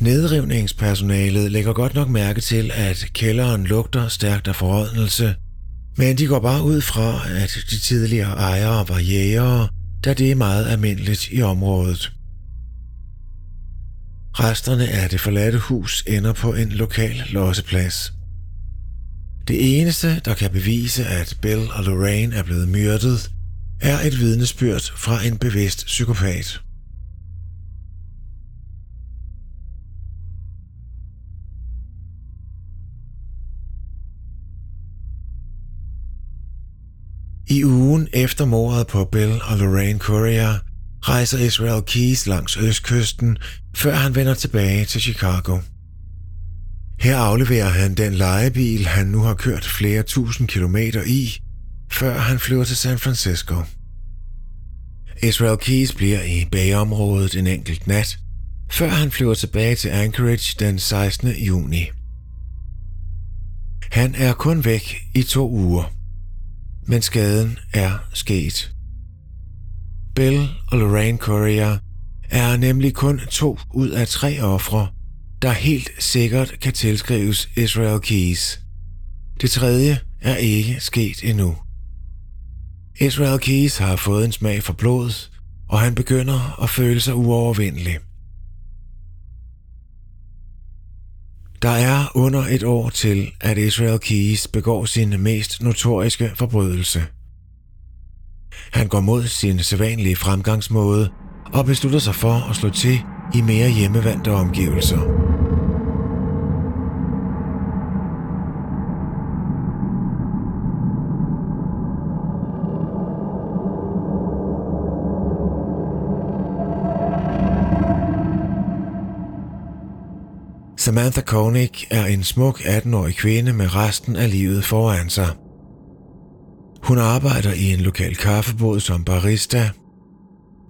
Nedrivningspersonalet lægger godt nok mærke til, at kælderen lugter stærkt af forrådnelse, men de går bare ud fra, at de tidligere ejere var jægere, da det er meget almindeligt i området. Resterne af det forladte hus ender på en lokal losseplads. Det eneste, der kan bevise, at Bill og Lorraine er blevet myrdet, er et vidnesbyrd fra en bevidst psykopat. I ugen efter mordet på Bill og Lorraine Courier rejser Israel Keys langs østkysten, før han vender tilbage til Chicago. Her afleverer han den lejebil, han nu har kørt flere tusind kilometer i, før han flyver til San Francisco. Israel Keys bliver i bagområdet en enkelt nat, før han flyver tilbage til Anchorage den 16. juni. Han er kun væk i to uger, men skaden er sket. Bill og Lorraine Courier er nemlig kun to ud af tre ofre, der helt sikkert kan tilskrives Israel Keys. Det tredje er ikke sket endnu. Israel Keys har fået en smag for blod, og han begynder at føle sig uovervindelig. Der er under et år til, at Israel Keys begår sin mest notoriske forbrydelse. Han går mod sin sædvanlige fremgangsmåde og beslutter sig for at slå til i mere hjemmevandte omgivelser. Samantha Koenig er en smuk 18-årig kvinde med resten af livet foran sig. Hun arbejder i en lokal kaffebod som barista.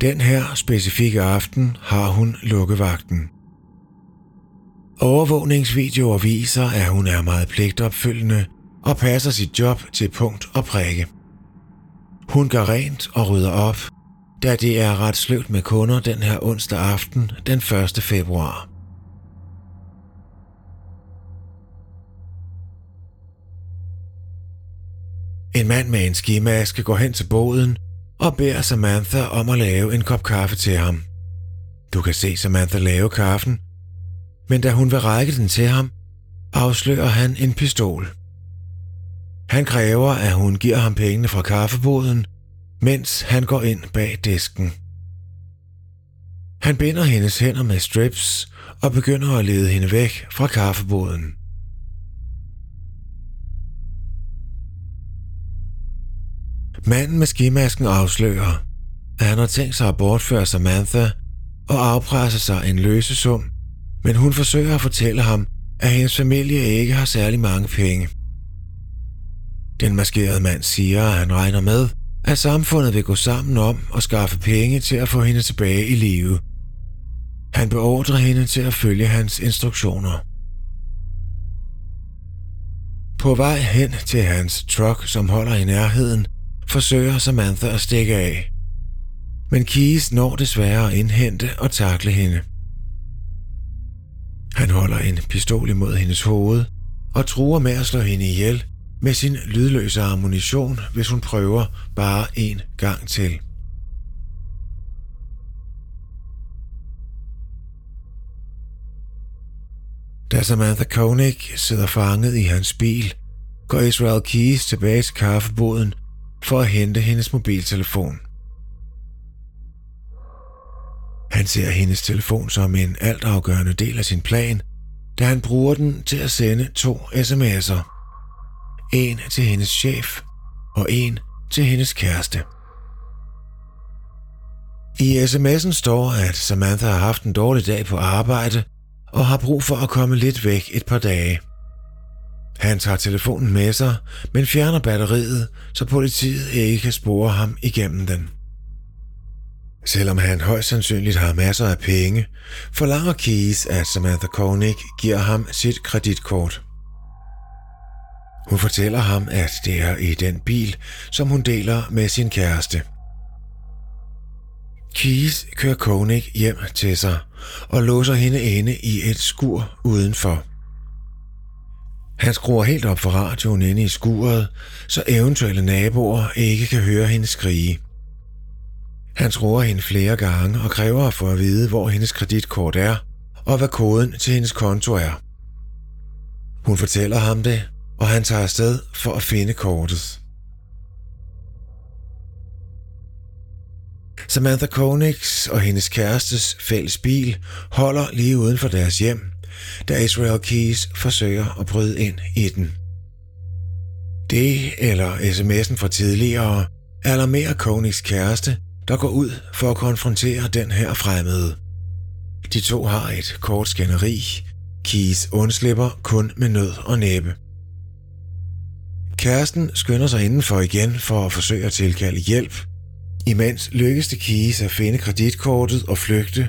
Den her specifikke aften har hun lukkevagten. Overvågningsvideoer viser, at hun er meget pligtopfyldende og passer sit job til punkt og prikke. Hun gør rent og rydder op, da det er ret sløvt med kunder den her onsdag aften den 1. februar. En mand med en skimaske går hen til båden og beder Samantha om at lave en kop kaffe til ham. Du kan se Samantha lave kaffen, men da hun vil række den til ham, afslører han en pistol. Han kræver, at hun giver ham pengene fra kaffeboden, mens han går ind bag disken. Han binder hendes hænder med strips og begynder at lede hende væk fra kaffeboden. Manden med skimasken afslører, at han har tænkt sig at bortføre Samantha og afpresse sig en løsesum, men hun forsøger at fortælle ham, at hendes familie ikke har særlig mange penge. Den maskerede mand siger, at han regner med, at samfundet vil gå sammen om at skaffe penge til at få hende tilbage i live. Han beordrer hende til at følge hans instruktioner. På vej hen til hans truck, som holder i nærheden, forsøger Samantha at stikke af. Men Keys når desværre at indhente og takle hende. Han holder en pistol imod hendes hoved og truer med at slå hende ihjel med sin lydløse ammunition, hvis hun prøver bare en gang til. Da Samantha Koenig sidder fanget i hans bil, går Israel Keys tilbage til kaffeboden for at hente hendes mobiltelefon. Han ser hendes telefon som en altafgørende del af sin plan, da han bruger den til at sende to sms'er. En til hendes chef og en til hendes kæreste. I sms'en står, at Samantha har haft en dårlig dag på arbejde og har brug for at komme lidt væk et par dage. Han tager telefonen med sig, men fjerner batteriet, så politiet ikke kan spore ham igennem den. Selvom han højst sandsynligt har masser af penge, forlanger Keys, at Samantha Koenig giver ham sit kreditkort. Hun fortæller ham, at det er i den bil, som hun deler med sin kæreste. Keys kører Koenig hjem til sig og låser hende inde i et skur udenfor. Han skruer helt op for radioen inde i skuret, så eventuelle naboer ikke kan høre hende skrige. Han tror hende flere gange og kræver at få at vide, hvor hendes kreditkort er, og hvad koden til hendes konto er. Hun fortæller ham det, og han tager afsted for at finde kortet. Samantha Koenigs og hendes kærestes fælles bil holder lige uden for deres hjem, da Israel Keys forsøger at bryde ind i den. Det eller sms'en fra tidligere alarmerer Konings kæreste, der går ud for at konfrontere den her fremmede. De to har et kort skænderi. Keys undslipper kun med nød og næppe. Kæresten skynder sig indenfor igen for at forsøge at tilkalde hjælp. Imens lykkes det Keys at finde kreditkortet og flygte,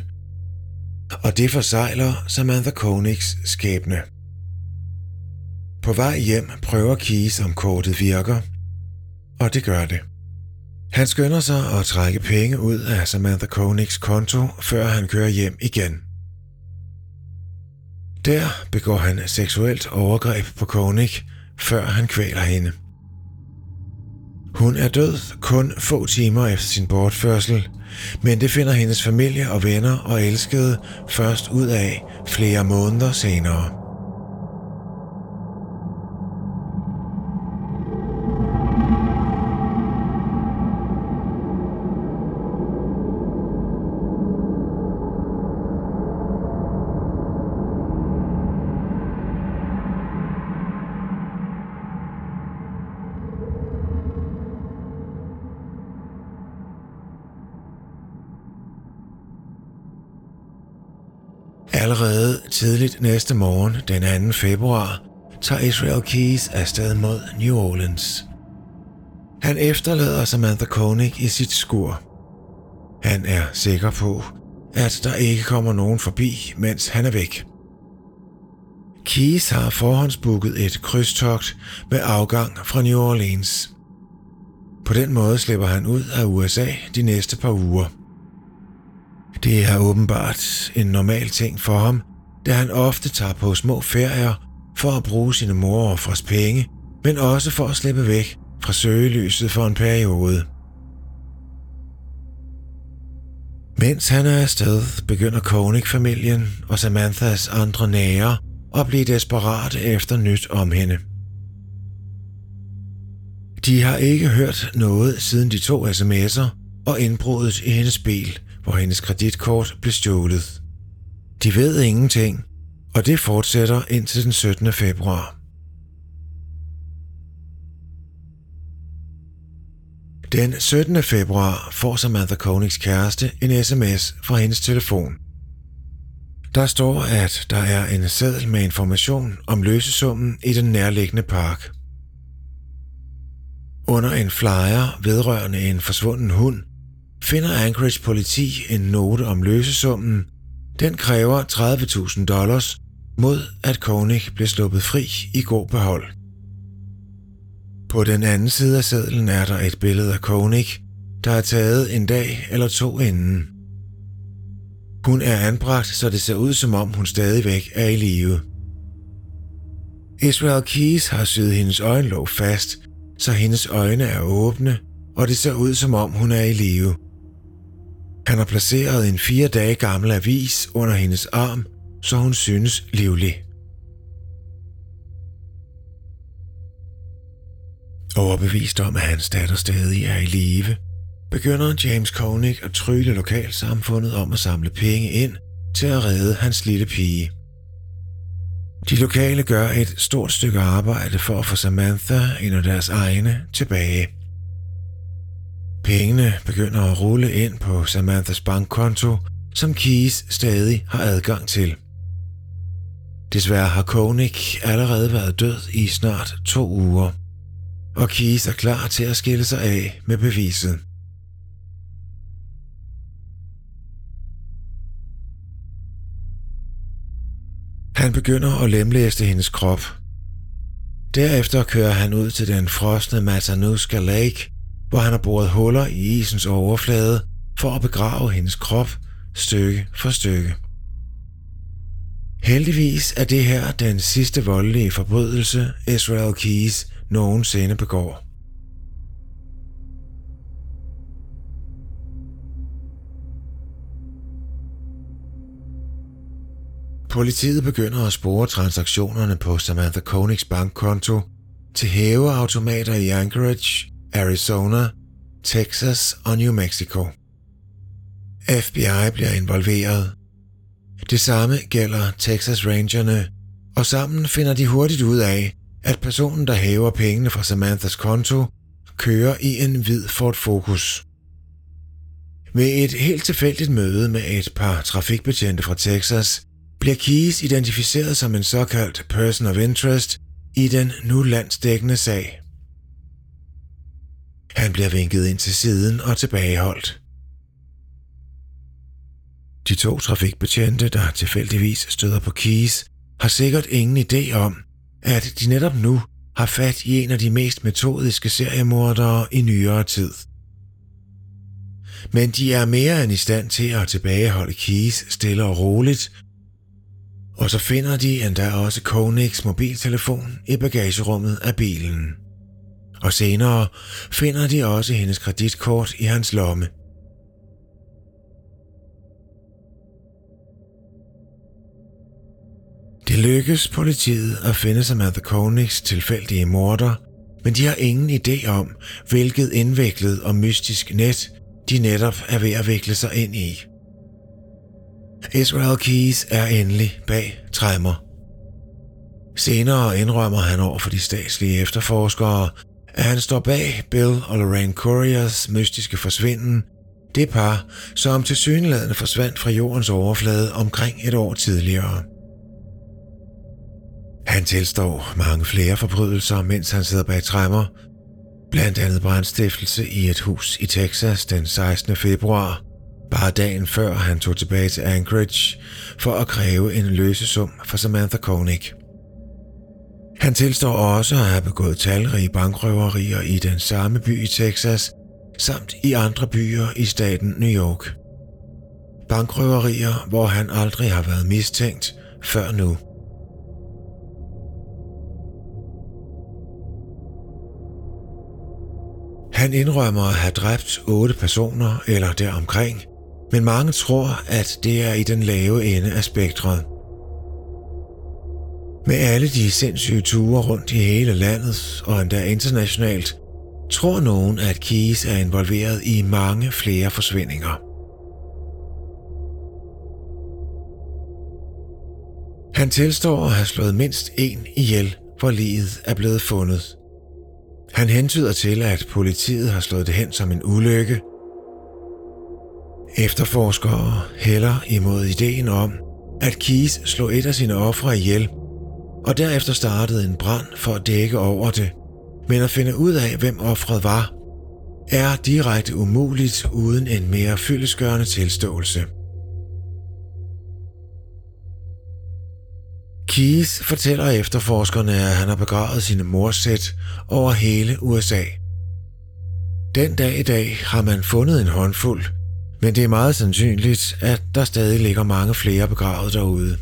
og det forsejler Samantha Koenigs skæbne. På vej hjem prøver Keys, om kortet virker, og det gør det. Han skynder sig at trække penge ud af Samantha Koenigs konto, før han kører hjem igen. Der begår han seksuelt overgreb på Koenig, før han kvæler hende. Hun er død kun få timer efter sin bortførsel, men det finder hendes familie og venner og elskede først ud af flere måneder senere. Allerede tidligt næste morgen, den 2. februar, tager Israel Keys afsted mod New Orleans. Han efterlader Samantha Koenig i sit skur. Han er sikker på, at der ikke kommer nogen forbi, mens han er væk. Keys har forhåndsbooket et krydstogt med afgang fra New Orleans. På den måde slipper han ud af USA de næste par uger. Det er åbenbart en normal ting for ham, da han ofte tager på små ferier for at bruge sine morofres penge, men også for at slippe væk fra søgelyset for en periode. Mens han er afsted, begynder Koenig-familien og Samanthas andre nære at blive desperate efter nyt om hende. De har ikke hørt noget siden de to sms'er og indbruddet i hendes bil, hvor hendes kreditkort blev stjålet. De ved ingenting, og det fortsætter indtil den 17. februar. Den 17. februar får Samantha Konigs kæreste en sms fra hendes telefon. Der står, at der er en seddel med information om løsesummen i den nærliggende park. Under en flyer vedrørende en forsvunden hund, finder Anchorage politi en note om løsesummen. Den kræver 30.000 dollars mod at Koenig blev sluppet fri i god behold. På den anden side af sedlen er der et billede af Koenig, der er taget en dag eller to inden. Hun er anbragt, så det ser ud som om hun stadigvæk er i live. Israel Keys har syet hendes øjenlåg fast, så hendes øjne er åbne, og det ser ud som om hun er i live. Han har placeret en fire dage gammel avis under hendes arm, så hun synes livlig. Overbevist om, at hans datter stadig er i live, begynder James Koenig at trylle lokalsamfundet om at samle penge ind til at redde hans lille pige. De lokale gør et stort stykke arbejde for at få Samantha, en af deres egne, tilbage. Pengene begynder at rulle ind på Samanthas bankkonto, som Keys stadig har adgang til. Desværre har Koenig allerede været død i snart to uger, og Keys er klar til at skille sig af med beviset. Han begynder at lemlæste hendes krop. Derefter kører han ud til den frosne Matanuska Lake, hvor han har boret huller i isens overflade for at begrave hendes krop stykke for stykke. Heldigvis er det her den sidste voldelige forbrydelse, Israel Keys nogensinde begår. Politiet begynder at spore transaktionerne på Samantha Koenigs bankkonto til hæveautomater i Anchorage, Arizona, Texas og New Mexico. FBI bliver involveret. Det samme gælder Texas Rangerne, og sammen finder de hurtigt ud af, at personen, der hæver pengene fra Samanthas konto, kører i en hvid Ford Focus. Ved et helt tilfældigt møde med et par trafikbetjente fra Texas, bliver Keys identificeret som en såkaldt person of interest i den nu landsdækkende sag. Han bliver vinket ind til siden og tilbageholdt. De to trafikbetjente, der tilfældigvis støder på Keys, har sikkert ingen idé om, at de netop nu har fat i en af de mest metodiske seriemordere i nyere tid. Men de er mere end i stand til at tilbageholde Keys stille og roligt, og så finder de endda også Konigs mobiltelefon i bagagerummet af bilen. Og senere finder de også hendes kreditkort i hans lomme. Det lykkes politiet at finde Samantha Koenigs tilfældige morder, men de har ingen idé om, hvilket indviklet og mystisk net de netop er ved at vikle sig ind i. Israel Keys er endelig bag træmmer. Senere indrømmer han over for de statslige efterforskere, at han står bag Bill og Lorraine Couriers mystiske forsvinden, det par, som til synlædende forsvandt fra jordens overflade omkring et år tidligere. Han tilstår mange flere forbrydelser, mens han sidder bag træmmer, blandt andet brandstiftelse i et hus i Texas den 16. februar, bare dagen før han tog tilbage til Anchorage for at kræve en løsesum for Samantha Koenig. Han tilstår også at have begået talrige bankrøverier i den samme by i Texas, samt i andre byer i staten New York. Bankrøverier, hvor han aldrig har været mistænkt før nu. Han indrømmer at have dræbt otte personer eller deromkring, men mange tror, at det er i den lave ende af spektret. Med alle de sindssyge ture rundt i hele landet og endda internationalt, tror nogen, at Keys er involveret i mange flere forsvindinger. Han tilstår at have slået mindst en ihjel, hvor livet er blevet fundet. Han hentyder til, at politiet har slået det hen som en ulykke. Efterforskere hælder imod ideen om, at Keys slog et af sine ofre ihjel, og derefter startede en brand for at dække over det. Men at finde ud af, hvem offret var, er direkte umuligt uden en mere fyldesgørende tilståelse. Keyes fortæller efterforskerne, at han har begravet sine morsæt over hele USA. Den dag i dag har man fundet en håndfuld, men det er meget sandsynligt, at der stadig ligger mange flere begravet derude.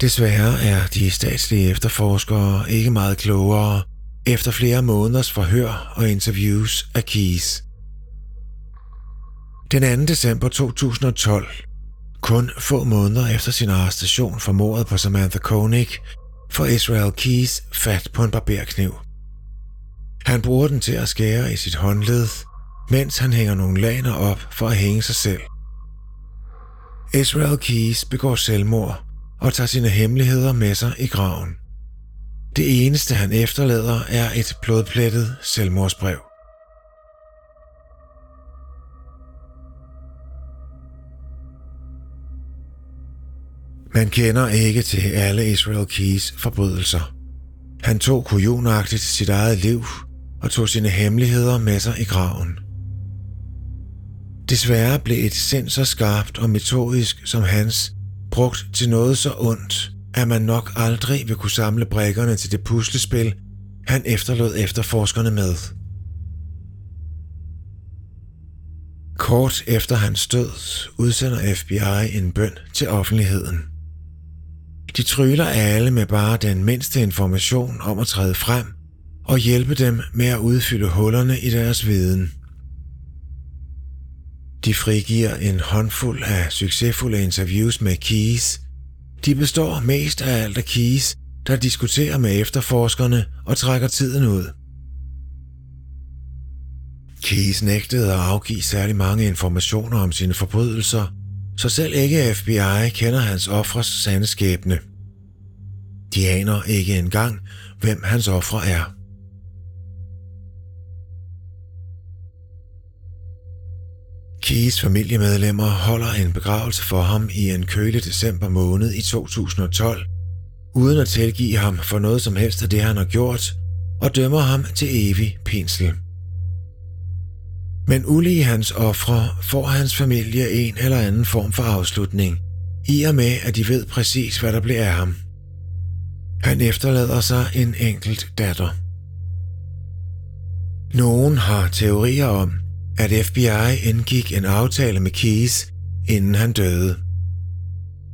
Desværre er de statslige efterforskere ikke meget klogere efter flere måneders forhør og interviews af Keys. Den 2. december 2012, kun få måneder efter sin arrestation for mordet på Samantha Koenig, får Israel Keys fat på en barberkniv. Han bruger den til at skære i sit håndled, mens han hænger nogle laner op for at hænge sig selv. Israel Keys begår selvmord og tager sine hemmeligheder med sig i graven. Det eneste han efterlader er et blodplettet selvmordsbrev. Man kender ikke til alle Israel Keys forbrydelser. Han tog kujonagtigt sit eget liv og tog sine hemmeligheder med sig i graven. Desværre blev et sind så skarpt og metodisk som hans brugt til noget så ondt, at man nok aldrig vil kunne samle brækkerne til det puslespil, han efterlod efterforskerne med. Kort efter hans død udsender FBI en bøn til offentligheden. De tryller alle med bare den mindste information om at træde frem og hjælpe dem med at udfylde hullerne i deres viden. De frigiver en håndfuld af succesfulde interviews med Keys. De består mest af alt af Keys, der diskuterer med efterforskerne og trækker tiden ud. Keys nægtede at afgive særlig mange informationer om sine forbrydelser, så selv ikke FBI kender hans ofres sande skæbne. De aner ikke engang, hvem hans ofre er. Keys familiemedlemmer holder en begravelse for ham i en kølig december måned i 2012, uden at tilgive ham for noget som helst af det, han har gjort, og dømmer ham til evig pinsel. Men ulige hans ofre får hans familie en eller anden form for afslutning, i og med at de ved præcis, hvad der bliver af ham. Han efterlader sig en enkelt datter. Nogen har teorier om, at FBI indgik en aftale med Keys, inden han døde.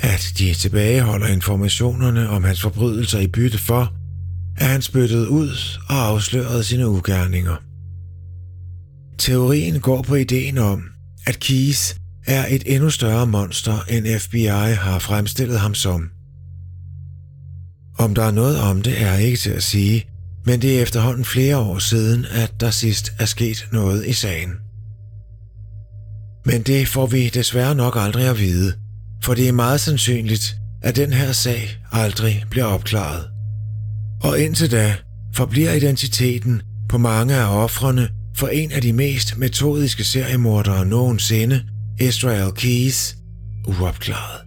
At de tilbageholder informationerne om hans forbrydelser i bytte for, at han spyttede ud og afslørede sine ugerninger. Teorien går på ideen om, at Keys er et endnu større monster, end FBI har fremstillet ham som. Om der er noget om det, er ikke til at sige, men det er efterhånden flere år siden, at der sidst er sket noget i sagen. Men det får vi desværre nok aldrig at vide, for det er meget sandsynligt, at den her sag aldrig bliver opklaret. Og indtil da forbliver identiteten på mange af offrene for en af de mest metodiske seriemordere nogensinde, Israel Keys, uopklaret.